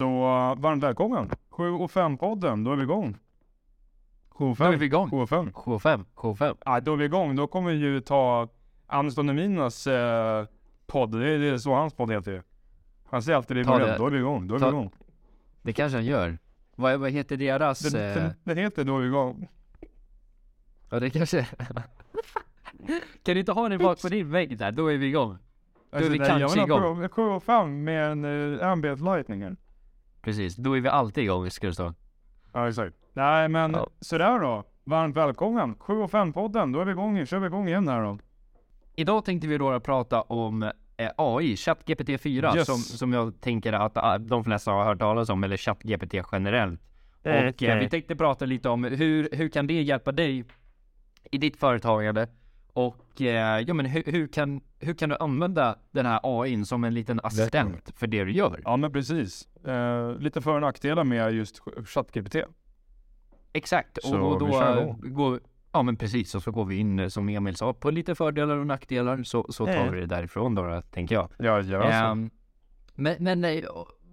Så varmt välkommen! 7 och 5-podden, då är vi igång. 7 och Då är 5. vi igång. 7 och 5. K5, K5. Ja, då är vi igång. Då kommer vi ju ta Anston Eminas eh, podd. Det är, det är så hans podd heter ju. Han säger alltid det i början. det. Då är vi igång. Då är Ta- vi igång. Det kanske han gör. Vad, vad heter deras? Den, eh, den, den heter Då är vi igång. Ja det kanske... kan du inte ha den bak på din vägg där? Då är vi igång. Då är vi Alltså, kanske igång. ha 7 och 5 med en uh, ambient lightning. Precis, då är vi alltid igång ska det stå. Ja, exakt. Nej, men Ja. sådär då. Varmt välkommen. 7 och 5-podden. Då är vi igång. Kör vi igång igen här då. Idag tänkte vi då prata om eh, AI, ChatGPT 4, Yes. som, som jag tänker att ah, de flesta har hört talas om, eller ChatGPT generellt. Och eh, vi tänkte prata lite om hur, hur kan det hjälpa dig i ditt företagande? Och eh, ja, men hur, hur, kan, hur kan du använda den här AIn som en liten assistent för det du gör? Ja, men precis. Eh, lite för och nackdelar med just ChatGPT. Exakt, Så och, då kör eh, går Ja men precis, och så går vi in eh, som Emil sa på lite fördelar och nackdelar så, så tar Mm. vi det därifrån då, då tänker jag. Ja, gör så. Ehm, men men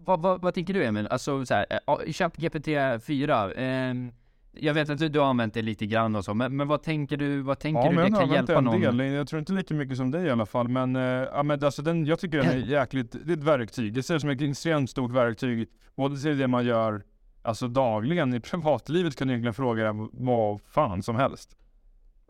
vad, vad, vad tänker du Emil? Alltså så här, ChatGPT 4, ehm, jag vet att du, du har använt det lite grann och så, men, men vad tänker du, vad tänker Ja, du det kan hjälpa en någon? del. Jag tror inte lika mycket som dig i alla fall. Men, eh, ja, men alltså den, jag tycker den är jäkligt, det är ett verktyg. Det ser ut som ett extremt stort verktyg. Både till det man gör alltså dagligen. I privatlivet kan du egentligen fråga vad fan som helst.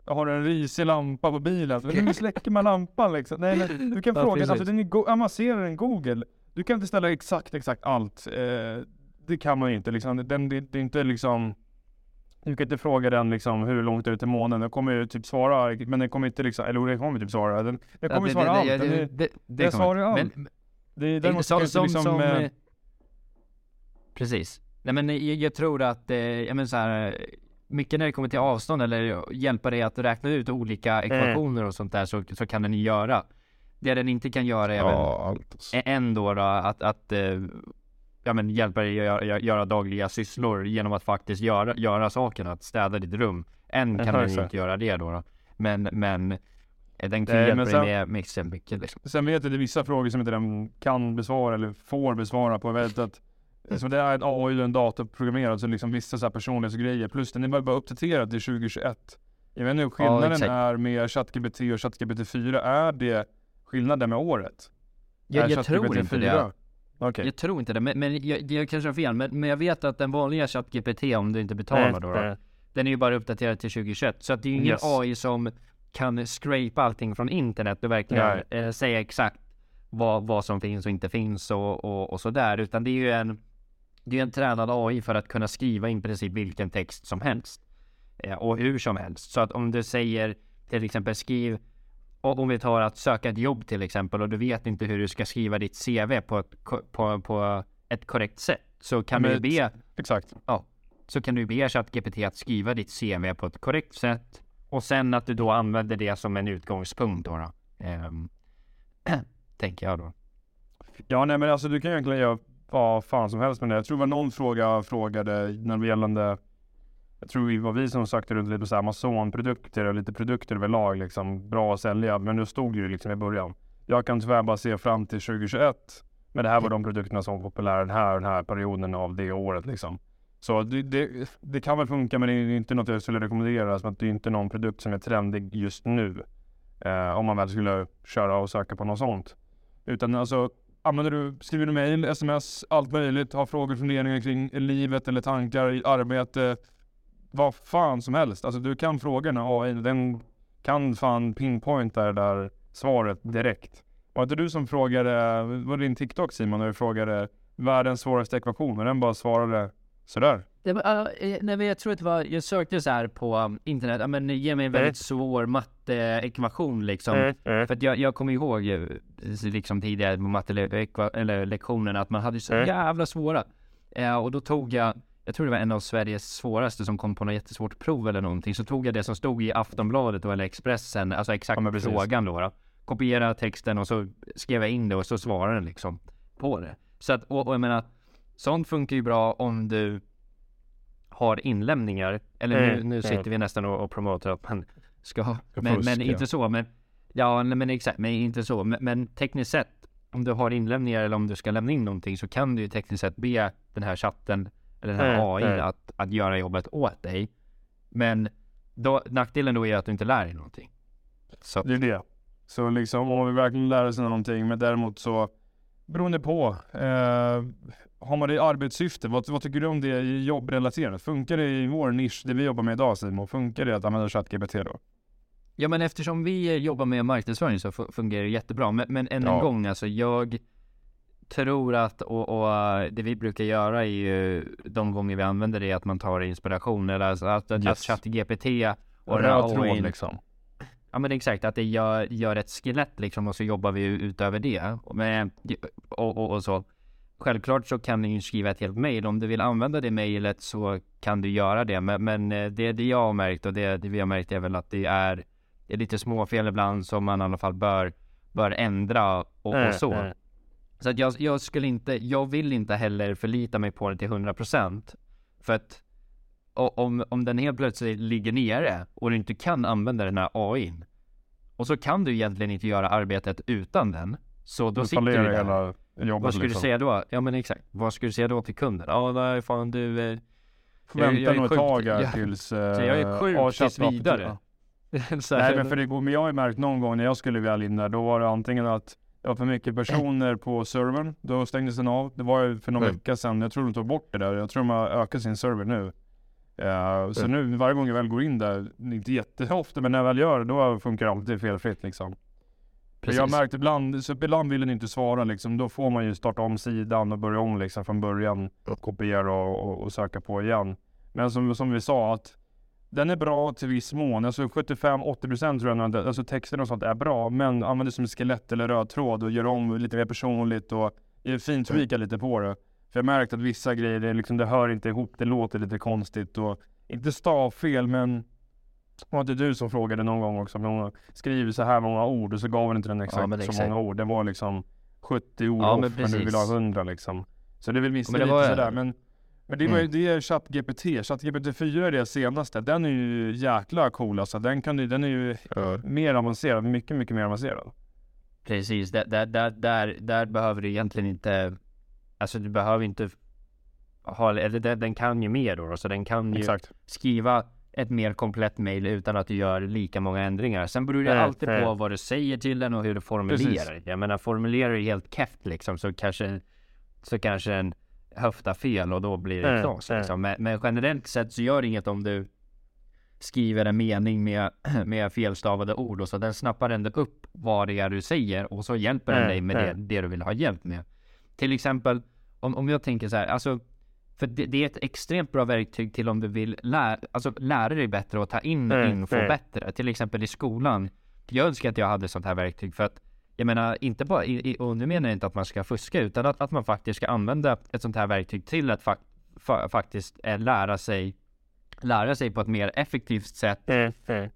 Jag har en risig lampa på bilen. Hur släcker man lampan liksom? Nej, men du kan fråga, alltså den är avancerad än Google. Du kan inte ställa exakt, exakt allt. Eh, det kan man ju inte liksom. Den, det, det är inte liksom du kan inte fråga den liksom hur långt är det till månen? Den kommer ju typ svara, men den kommer inte liksom, eller den kommer typ svara. Den, den kommer ju Ja, svara allt. det, Den det, är, det, kommer svarar inte. allt. Men, det, den Inte måste som, liksom, som, eh, eh, Precis. Nej men jag, jag tror att, eh, jag menar så här, eh, mycket när det kommer till avstånd eller hjälpa dig att räkna ut olika Mm. ekvationer och sånt där så, så kan den ju göra. Det den inte kan göra är väl ja, allt. alltså. ä- än då, då att, att eh, ja, men hjälpa dig att göra, göra dagliga sysslor genom att faktiskt göra, göra sakerna, att städa ditt rum. Än kan Ja, den ju inte göra det då. då. Men, men den kan hjälpa dig med, med mycket liksom. Sen vet jag att det är vissa frågor som inte den kan besvara eller får besvara på. Vet att så det är en AI och en datorprogrammerad så liksom vissa så här personlighetsgrejer. Plus den är bara uppdaterad till 2021. Jag vet inte hur skillnaden exakt. är med ChatGPT och ChatGPT 4. Är det skillnaden med året? Jag, Är jag tror inte det. 4? Okej. Jag tror inte det, men, men jag, jag kanske har fel. Men, men jag vet att den vanliga ChatGPT, om du inte betalar då, då den är ju bara uppdaterad till 2021. Så att det är ju ingen Yes. AI som kan scrape allting från internet och verkligen eh, säga exakt vad, vad som finns och inte finns och, och, och sådär. Utan det är ju en, det är en tränad AI för att kunna skriva i princip vilken text som helst. Eh, och hur som helst. Så att om du säger till exempel skriv om vi tar att söka ett jobb till exempel och du vet inte hur du ska skriva ditt CV på ett, på, på ett korrekt sätt. Så kan Men du be Exakt. så kan du be ChatGPT att skriva ditt CV på ett korrekt sätt och sen att du då använder det som en utgångspunkt då. då. Ehm, tänker jag då. Ja, nej men alltså du kan egentligen göra vad fan som helst med det. Jag tror det var någon fråga jag frågade när det gällande jag tror det var vi som sökte runt lite på Amazon-produkter och lite produkter överlag liksom bra att sälja. Men nu stod det ju liksom i början. Jag kan tyvärr bara se fram till 2021. Men det här var de produkterna som var populära den här, den här perioden av det året liksom. Så det, det, det kan väl funka men det är inte något jag skulle rekommendera. Som att det är inte någon produkt som är trendig just nu. Eh, om man väl skulle köra och söka på något sånt. Utan alltså använder du, skriver du mejl, sms, allt möjligt, har frågor, funderingar kring livet eller tankar arbete. Vad fan som helst. Alltså du kan fråga den AI, den kan fan pinpointa det där svaret direkt. Var det du som frågade, var det din TikTok Simon, när du frågade världens svåraste ekvation och den bara svarade sådär? Det var, eh, nej, jag tror att det var, jag sökte så här på um, internet, ja, men ge mig en väldigt svår matteekvation liksom. För att jag, jag kommer ihåg liksom tidigare på mattelektionerna att man hade så Mm. jävla svåra. Eh, och då tog jag, jag tror det var en av Sveriges svåraste som kom på något jättesvårt prov eller någonting. Så tog jag det som stod i Aftonbladet eller Expressen, alltså exakt Ja, frågan då, då. Kopierade texten och så skrev jag in det och så svarade den liksom på det. Så att, och, och jag menar, sånt funkar ju bra om du har inlämningar. Eller nu, Mm, nu sitter mm. vi nästan och, och promotar att man ska. Ska Men, men inte så. Men, ja, men exakt. Men inte så. Men, men tekniskt sett om du har inlämningar eller om du ska lämna in någonting så kan du ju tekniskt sett be den här chatten eller den här Mm, AI mm. att, att göra jobbet åt dig. Men då, nackdelen då är att du inte lär dig någonting. Så Det är det. Så liksom om vi verkligen lär oss någonting, men däremot så beroende på. Eh, har man det i arbetssyfte, vad, vad tycker du om det jobbrelaterat? Funkar det i vår nisch, det vi jobbar med idag Simon, funkar det att använda ChatGPT då? Ja men eftersom vi jobbar med marknadsföring så fu- fungerar det jättebra. Men, men än en Ja. gång alltså jag tror att och, och det vi brukar göra är ju de gånger vi använder det att man tar inspiration eller alltså att, att, att Yes. ChatGPT och röd tråd liksom. Ja men exakt, att det gör, gör ett skelett liksom och så jobbar vi utöver det. Och, med, och, och, och så. Självklart så kan ni ju skriva ett helt mail. Om du vill använda det mejlet så kan du göra det. Men, men eh, det, det jag har märkt och det, det vi har märkt är väl att det är, det är lite småfel ibland som man i alla fall bör, bör ändra och, och så. Mm, mm. Så att jag, jag skulle inte, jag vill inte heller förlita mig på det till 100% För att om, om den helt plötsligt ligger nere och du inte kan använda den här AIn och så kan du egentligen inte göra arbetet utan den. Så då Då sitter du där. hela jobbet Vad skulle liksom. du säga då? Ja men exakt. Vad skulle du säga då till kunden? Ja nej fan du eh, Får Jag- vänta sjukt- tag här tills... Eh, jag är sjuk ja, tills ChatGPT. vidare. Nej men för det går, men jag har märkt någon gång när jag skulle väl in där, då var det antingen att det var för mycket personer på servern, då stängdes den av. Det var ju för någon Mm. vecka sedan, jag tror de tog bort det där, jag tror de har ökat sin server nu. Eh, så Mm. nu varje gång jag väl går in där, inte jätteofta, men när jag väl gör det, då funkar det alltid felfritt liksom. För Jag har Precis. märkt ibland, så ibland vill den inte svara liksom, då får man ju starta om sidan och börja om liksom från början. Kopiera och, och, och söka på igen. Men som, som vi sa att den är bra till viss mån. Alltså 75-80% tror jag alltså texten och sånt är bra. Men använd det som skelett eller röd tråd och gör om lite mer personligt och fintweaka lite på det. För jag har märkt att vissa grejer, det, liksom, det hör inte ihop, det låter lite konstigt och inte stavfel men var inte du som frågade någon gång också? Hon skriver så här många ord och så gav hon inte den exakt, så exakt. många ord. Det var liksom 70 ord Ja, off, men men, du vill ha 100 liksom. Så det är väl det lite var- sådär. Men, men det, var, Mm. det är ChatGPT. ChatGPT 4 är det senaste. Den är ju jäkla cool alltså. Den, kan, ju- den är ju mer avancerad. Mycket, mycket mer avancerad. Precis, där, där, där, där, där behöver du egentligen inte Alltså du behöver inte ha, eller den, den kan ju mer då, så den kan ju Exakt. skriva ett mer komplett mail utan att du gör lika många ändringar. Sen beror det alltid på vad du säger till den och hur du formulerar. Jag menar formulerar du helt keft liksom så kanske så kanske den höftar fel och då blir det Mm, knas liksom. men, men generellt sett så gör det inget om du skriver en mening med, med felstavade ord och så den snappar ändå upp vad det är du säger och så hjälper den dig med det, det du vill ha hjälp med. Till exempel om, om jag tänker så här, alltså för det, det är ett extremt bra verktyg till om du vill lära, alltså lära dig bättre och ta in Mm, info mm. bättre. Till exempel i skolan. Jag önskar att jag hade sånt här verktyg för att jag menar inte bara, och nu menar jag inte att man ska fuska utan att, att man faktiskt ska använda ett sånt här verktyg till att fa, fa, faktiskt eh, lära sig lära sig på ett mer effektivt sätt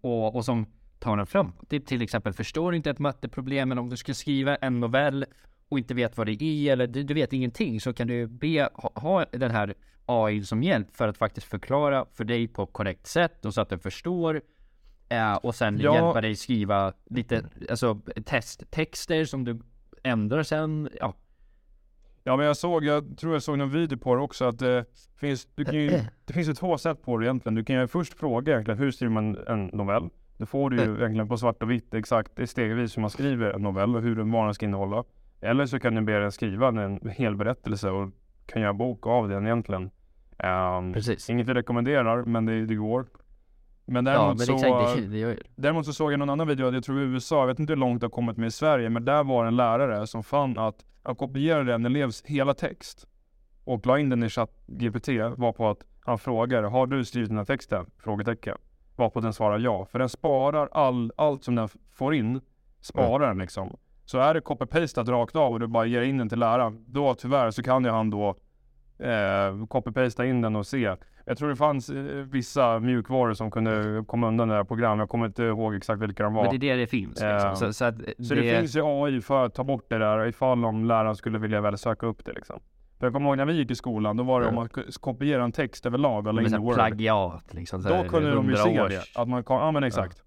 och, och som tar en framåt. Det är till exempel, förstår du inte ett matteproblem eller om du ska skriva en novell och inte vet vad det är eller du, du vet ingenting så kan du be, ha, ha den här AI som hjälp för att faktiskt förklara för dig på korrekt sätt och så att du förstår eh, och sen Ja. hjälpa dig skriva lite alltså testtexter som du ändrar sen. Ja, Ja men jag såg, jag tror jag såg någon video på det också att det finns, du kan ju, det finns ju två sätt på det egentligen. Du kan ju först fråga egentligen hur skriver man en novell? Då får du ju egentligen på svart och vitt exakt stegvis hur man skriver en novell och hur den ska innehålla. Eller så kan du be den skriva en hel berättelse och kan göra bok av den egentligen. Um, precis. inget jag rekommenderar men det, det går. Men Ja, däremot, men så, exakt, det, det däremot så såg jag någon annan video, jag tror i USA, jag vet inte hur långt det har kommit med i Sverige, men där var en lärare som fann att han kopierade en elevs hela text och la in den i ChatGPT var på att han frågar, har du skrivit den här texten? Frågetecken. Varpå den svarar ja, för den sparar all, allt som den får in, sparar den liksom. Så är det copy-pastat rakt av och du bara ger in den till läraren, då tyvärr så kan ju han då eh, copy-pasta in den och se. Jag tror det fanns eh, vissa mjukvaror som kunde komma undan det här programmet. Jag kommer inte ihåg exakt vilka de var. Men det är det det finns. Liksom. Ja. Så, så, att Så det, finns ju AI för att ta bort det där ifall om läraren skulle vilja väl söka upp det liksom. För jag kommer ihåg när vi gick i skolan, då var det Ja. om man kopiera en text överlag med in i Word. plagiat liksom. Då kunde de ju 100 se det. Att man kan, ja men exakt.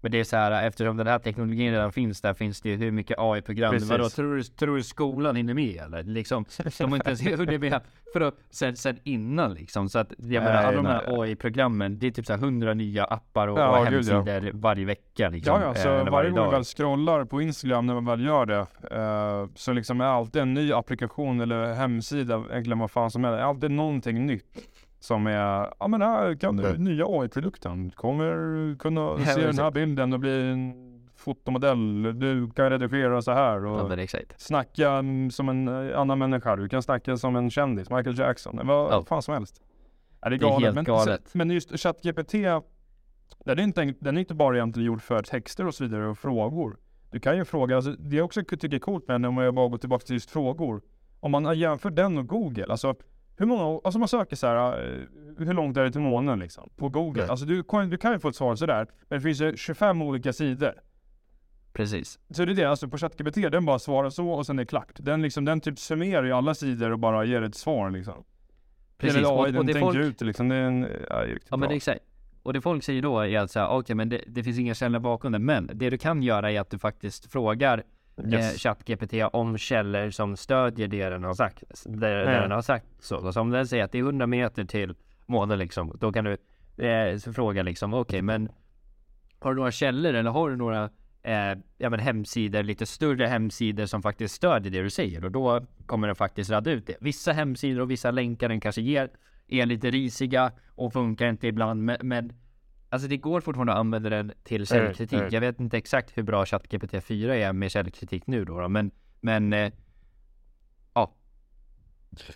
Men det är så här, eftersom den här teknologin redan finns där finns det ju hur mycket AI-program. Vadå, tror du, tror du skolan hinner med eller? Liksom, de har inte ens hunnit med för att, sen, sen innan liksom. Så att jag menar, alla de här AI-programmen, det är typ så här 100 nya appar och, Ja, och gud, ja. hemsidor varje vecka liksom. Ja, ja, eh, så eller varje gång man väl scrollar på Instagram när man väl gör det eh, så liksom är alltid en ny applikation eller hemsida, egentligen vad fan som helst, är alltid någonting nytt. Som är, ja men här kan du, nya AI-produkten kommer kunna se den här bilden och bli en fotomodell. Du kan redigera så här och Ja, men snacka som en eh, annan människa. Du kan snacka som en kändis, Michael Jackson, vad Ja. fan som helst. Ja, det är Det är galet. helt men, galet. men just ChatGPT, den är, inte, den är inte bara egentligen gjord för texter och så vidare och frågor. Du kan ju fråga, alltså, det jag också tycker är coolt med den, om jag bara går tillbaka till just frågor. Om man jämför den och Google, alltså hur många, alltså man söker så här, eh, hur långt är det till månen liksom? På Google. Nej. Alltså du, kan- du kan ju få ett svar sådär, men det finns ju 25 olika sidor. Precis. Så det är det, alltså på ChatGPT, den bara svarar så och sen är det klart. Den liksom, den typ summerar ju alla sidor och bara ger ett svar liksom. Precis. Eller Och, AI, den och det tänker folk, ut liksom, det är en, ja, Ja men exakt. Och det folk säger då är att säga, okej men det, det finns inga källor bakom det. Men det du kan göra är att du faktiskt frågar eh, Yes. ChatGPT om källor som stödjer det den har sagt. Det, det Mm. den har sagt. Så, så om den säger att det är 100 meter till månen liksom. Då kan du eh, fråga liksom, okej men har du några källor eller har du några eh, ja, men hemsidor, lite större hemsidor som faktiskt stödjer det du säger och då kommer den faktiskt radda ut det. Vissa hemsidor och vissa länkar den kanske ger är lite risiga och funkar inte ibland men, men Alltså det går fortfarande att använda den till källkritik. mm. Jag vet inte exakt hur bra ChatGPT 4 är med källkritik nu då, då men men eh, ja.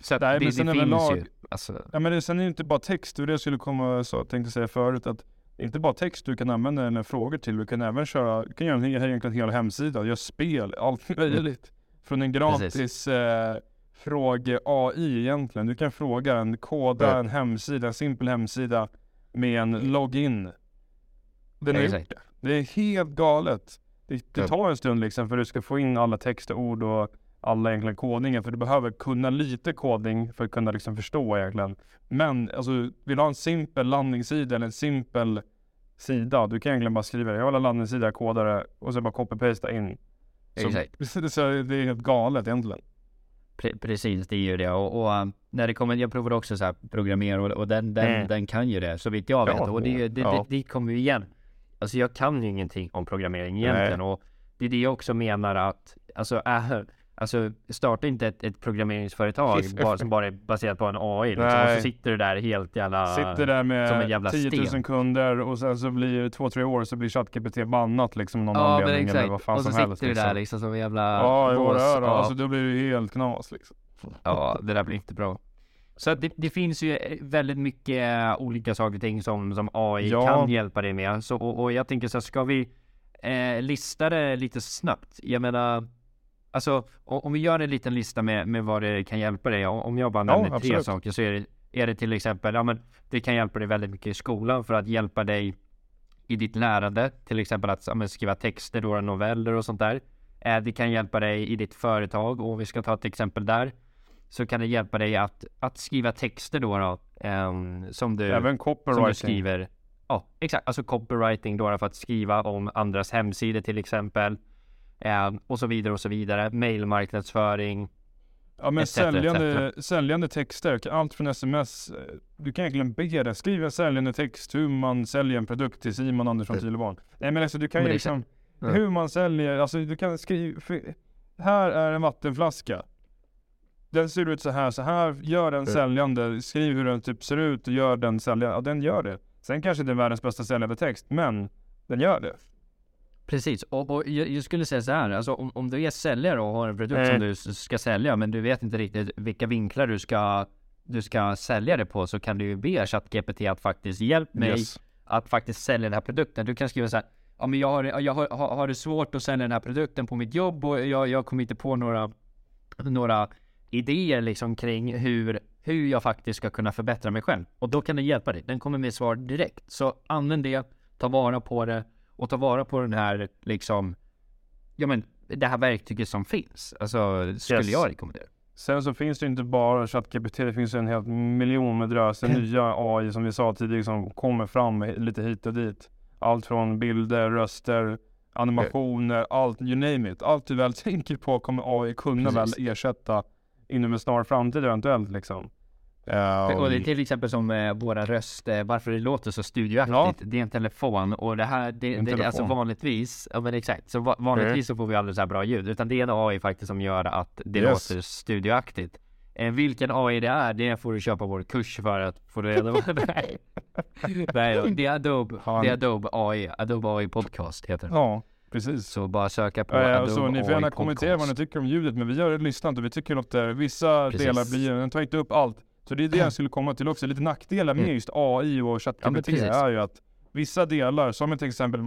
Så att Nej, det, det finns överlag- ju. Alltså, Ja men det, sen är det inte bara text, det var det jag skulle komma så tänkte säga förut att det är inte bara text du kan använda den frågor till, du kan även köra, du kan göra egentligen en hel hemsida, göra spel, allt möjligt. Från en gratis eh, fråge-AI egentligen. Du kan fråga en, koda Mm. en hemsida, en simpel hemsida med en login. Den har gjort det. Det är helt galet. Det, det tar en stund liksom för du ska få in alla text och ord och alla egentligen kodningar. För du behöver kunna lite kodning för att kunna liksom förstå egentligen. Men alltså, vill du ha en simpel landningssida eller en simpel sida. Du kan egentligen bara skriva det. Jag vill ha landningssida, koda det och så bara copy-pasta in. Så, Exakt. så det är helt galet egentligen. Pre- precis, det är ju det. Och, och um, när det kommer, jag provade också så här programmera och, och den, den, Mm. den kan ju det, så vitt jag vet. Ja, och det, det, ja. dit kommer vi igen. Alltså jag kan ju ingenting om programmering egentligen. Och det är det jag också menar att, alltså, äh, alltså starta inte ett, ett programmeringsföretag bara, som bara är baserat på en AI. Liksom, och så sitter du där helt jävla... Sitter där som en med jävla 10 000 sten. kunder och sen så blir det två, tre år så blir ChatGPT bannat liksom någon Ja anledning eller vad fan Och så som sitter helst. du liksom. där liksom som en jävla Ja, är det. Ja. Alltså då blir det ju helt knas liksom. Ja, det där blir inte bra. Så det, det finns ju eh, väldigt mycket eh, olika saker och ting som, som AI Ja. kan hjälpa dig med. Så, och, och jag tänker så här, ska vi eh, lista det lite snabbt? Jag menar, alltså om vi gör en liten lista med, med vad det kan hjälpa dig. Om jag bara nämner tre absolut. saker så är det, är det till exempel, ja men det kan hjälpa dig väldigt mycket i skolan för att hjälpa dig i ditt lärande. Till exempel att ja, skriva texter, då, noveller och sånt där. Eh, det kan hjälpa dig i ditt företag och vi ska ta ett exempel där. Så kan det hjälpa dig att, att skriva texter då, då ehm, som, du, Även som du copywriting. skriver. Ja, exakt. Alltså copywriting då för att skriva om andras hemsidor till exempel. Ehm, och så vidare och så vidare. Mailmarknadsföring. Ja men säljande, säljande texter, allt från sms. eh, Du kan egentligen be det. Skriv en säljande text hur man säljer en produkt till Simon Andersson Kilebarn. Nej men alltså du kan ju liksom, Ja. hur man säljer, alltså du kan skriva, för- här är en vattenflaska. Den ser ut så här, så här, gör den Ja. säljande, skriv hur den typ ser ut och gör den säljande. Ja den gör det. Sen kanske det är världens bästa säljande text, men den gör det. Precis, och, och jag, skulle säga så här, alltså om, om du är säljare och har en produkt som Mm. du s- ska sälja, men du vet inte riktigt vilka vinklar du ska, du ska sälja det på, så kan du ju be ChatGPT att faktiskt hjälpa mig Yes. att faktiskt sälja den här produkten. Du kan skriva så här, ja men jag har, jag har, har, har det svårt att sälja den här produkten på mitt jobb och jag, jag kommer inte på några, några idéer liksom kring hur, hur jag faktiskt ska kunna förbättra mig själv. Och då kan den hjälpa dig. Den kommer med svar direkt. Så använd det, ta vara på det och ta vara på den här liksom, ja men det här verktyget som finns. Alltså skulle Yes. jag rekommendera. Sen så finns det inte bara ChatGPT, det finns en hel miljon med dröser nya AI som vi sa tidigare som kommer fram lite hit och dit. Allt från bilder, röster, animationer, allt, you name it. Allt du väl tänker på kommer AI kunna Precis. väl ersätta inom en snar framtid eventuellt liksom. Eh, Och det är till exempel som eh, våra röster, varför det låter så studioaktigt. Det är en telefon och det här, det, det, det alltså vanligtvis, ja men exakt, så va, vanligtvis så får vi aldrig så här bra ljud. Utan det är en AI faktiskt som gör att det Yes. låter studioaktigt. Eh, vilken AI det är, det får du köpa vår kurs för att få reda på. Nej, det är Adobe, Han- det är Adobe AI, Adobe AI Podcast heter det. Ja, precis. Så bara söka på Ja, Adobe så ni får gärna kommentera vad ni tycker om ljudet, men vi har lyssnat och vi tycker att det, vissa Precis. delar blir, den tar inte upp allt. Så det är det jag skulle komma till också, lite nackdelar med Mm. just AI och Ja, ChatGPT precis. är ju att vissa delar, som ett exempel,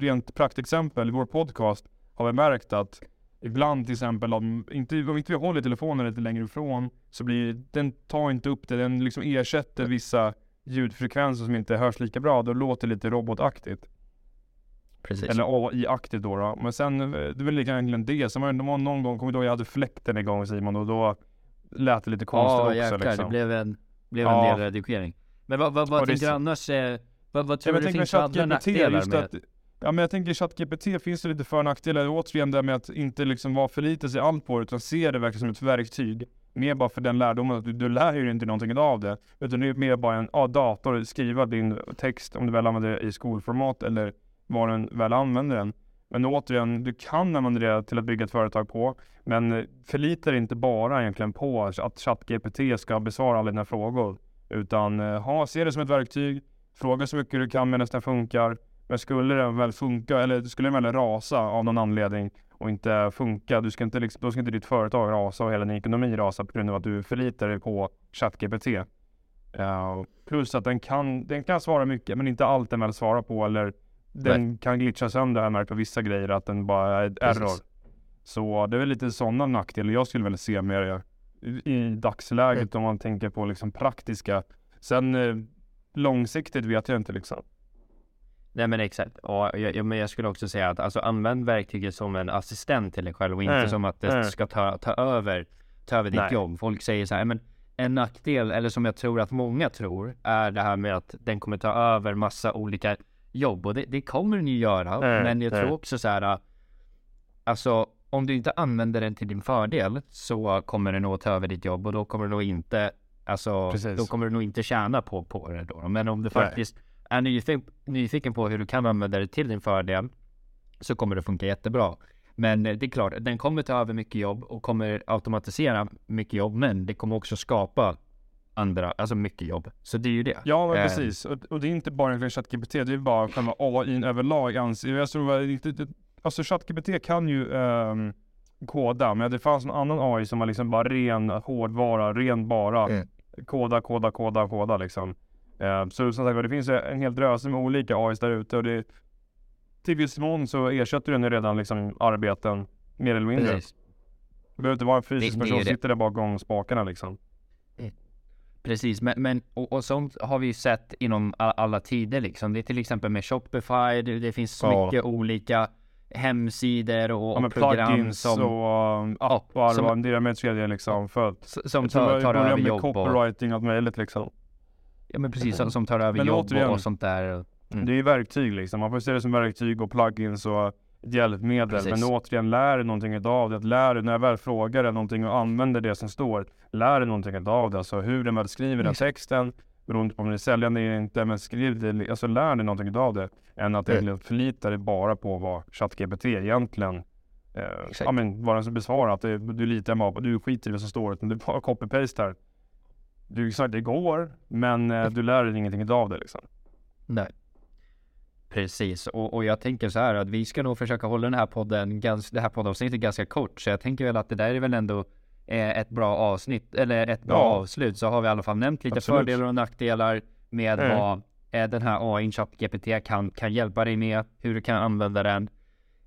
rent praktexempel i vår podcast, har vi märkt att ibland till exempel om inte, om inte vi håller telefonen lite längre ifrån så blir den tar inte upp det, den liksom ersätter vissa ljudfrekvenser som inte hörs lika bra, då låter det lite robotaktigt. Precis. Eller AI-aktigt då, då. Men sen, eh, det är väl egentligen det. Sen var det någon gång, kommer du ihåg, jag hade fläkten igång Simon och då lät det lite konstigt Ja också jäklar, liksom. det blev en, blev Ja. en del redigering. Men vad, vad, vad det tänker du annars, eh, vad, vad Ja, tror men du jag det finns för andra nackdelar med? att, Ja men jag tänker ChatGPT finns det lite för och nackdelar. Återigen det med att inte liksom vara förlita sig allt på det utan se det verkligen som ett verktyg. Mer bara för den lärdomen att du, du lär ju inte någonting av det. Utan det är mer bara en ja, dator, skriva din text om du väl använder det i skolformat eller var den väl använder den. Men återigen, du kan använda det till att bygga ett företag på. Men förlita dig inte bara egentligen på att ChatGPT ska besvara alla dina frågor. Utan eh, ha, se det som ett verktyg. Fråga så mycket du kan medan den funkar. Men skulle den väl funka, eller skulle den väl rasa av någon anledning och inte funka, du ska inte, liksom, då ska inte ditt företag rasa och hela din ekonomi rasa på grund av att du förlitar dig på ChatGPT. Uh, plus att den kan, den kan svara mycket, men inte allt den väl svarar på eller den kan glitcha sönder, har jag märkt på vissa grejer, att den bara är Precis. error. Så det är väl lite sådana nackdelar jag skulle väl se mer i, dagsläget om man tänker på liksom praktiska. Sen eh, långsiktigt vet jag inte liksom. Nej men exakt, jag, jag, men jag skulle också säga att alltså använd verktyget som en assistent till dig själv och inte Mm, som att det mm. ska ta, ta över, ta över ditt Nej. jobb. Folk säger så här, men en nackdel, eller som jag tror att många tror, är det här med att den kommer ta över massa olika jobb och det, det kommer den ju göra. Mm, men jag tror mm. också så här, alltså om du inte använder den till din fördel så kommer den nog ta över ditt jobb och då kommer du nog inte, alltså Precis. då kommer du nog inte tjäna på, på det då. Men om du Nej. faktiskt är nyfiken, nyfiken på hur du kan använda det till din fördel så kommer det funka jättebra. Men eh, det är klart, den kommer ta över mycket jobb och kommer automatisera mycket jobb, men det kommer också skapa andra, alltså mycket jobb. Så det är ju det. Ja men Eh, precis, och, och det är inte bara egentligen ChatGPT, det är bara själva AI överlag anser jag. tror alltså ChatGPT kan ju ehm, koda, men det fanns en annan AI som var liksom bara ren hårdvara, ren bara Mm. koda, koda, koda, koda liksom. Eh, så som sagt det finns en hel dröse med olika AIs där ute och det till viss mån så ersätter den ju redan liksom arbeten mer eller mindre. Precis. Det behöver inte vara en fysisk Det- person som sitter där bakom spakarna liksom. Precis, men, men och, och sånt har vi ju sett inom alla tider liksom. Det är till exempel med Shopify, det, det finns så Ja. mycket olika hemsidor och, Ja, och program som, och appar som- och en del med tredje liksom. För som tar, tar över med jobb och, copywriting och allt möjligt liksom. ja men precis, som, som tar över Men jobb återigen- och, och sånt där. Mm. Det är ju verktyg liksom. Man får se det som verktyg och plugins och ett hjälpmedel. Precis. Men återigen, lär dig någonting utav det. Att Lär dig, när jag väl frågar dig någonting och använder det som står, lär dig någonting utav det. Alltså hur den väl skriver den texten, beroende på om det är säljande eller inte, men skriv det, alltså lär dig någonting utav det. Än att Mm. förlita dig bara på vad ChatGPT egentligen eh, ja, men vad den som besvarar. Att det, du litar bara på, du skiter i vad som står, utan du bara copy-paste här. Du exakt, det går, men eh, du lär dig ingenting utav det liksom. Nej. Precis, och, och jag tänker så här att vi ska nog försöka hålla den här podden, gans, det här poddavsnittet ganska kort. Så jag tänker väl att det där är väl ändå eh, ett bra avsnitt, eller ett bra Ja. avslut. Så har vi i alla fall nämnt lite Absolut. fördelar och nackdelar med Mm. vad eh, den här AI ChatGPT kan, kan hjälpa dig med, hur du kan använda den.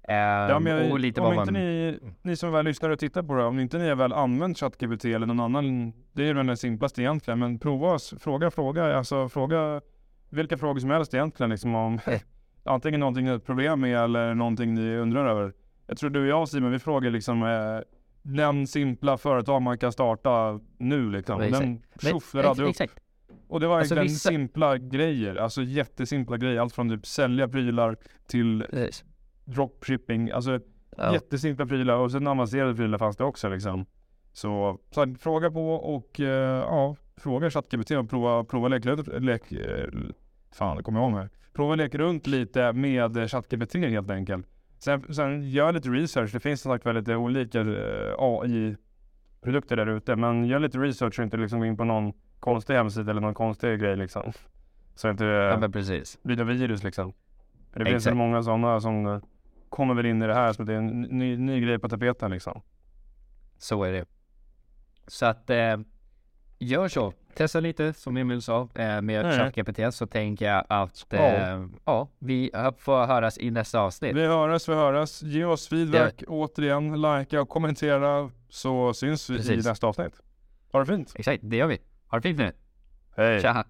Eh, Ja, jag, och lite om vad inte man... ni, ni som väl lyssnar och tittar på det, om inte ni har väl använt ChatGPT eller någon annan, det är väl den simplaste egentligen, men prova, oss, fråga, fråga, alltså fråga vilka frågor som helst egentligen liksom om. Antingen någonting ni har ett problem med eller någonting ni undrar över. Jag tror du och jag Simon, vi frågar liksom eh, nämn simpla företag man kan starta nu liksom. Ja. Den tjoff, upp. Exakt. Och det var Alltså, egentligen vissa- simpla grejer, alltså jättesimpla grejer. Allt från typ sälja prylar till Precis. dropshipping, alltså Ja. jättesimpla prylar och sen avancerade prylar fanns det också liksom. Så, så fråga på och eh, ja, fråga ChatGPT och prova, prova lek, lek, eh, fan det kommer jag ihåg med. Prova leka runt lite med ChatGPT helt enkelt. Sen, sen gör lite research, det finns som sagt väldigt olika eh, AI-produkter där ute, men gör lite research och inte liksom gå in på någon konstig hemsida eller någon konstig grej liksom. Så inte ja eh, men precis. blir det virus liksom. För det finns Exakt. väl många sådana som eh, kommer väl in i det här som att det är en ny, ny grej på tapeten liksom. Så är det. Så att eh, gör så. Testa lite som Emil sa eh, med. ChatGPT så tänker jag att Ja. eh, ja, vi får höras i nästa avsnitt. Vi höras, vi höras. Ge oss feedback återigen, likea och kommentera så syns vi i Precis. nästa avsnitt. Ha det fint. Exakt, det gör vi. Ha det fint nu. Hej. Tja!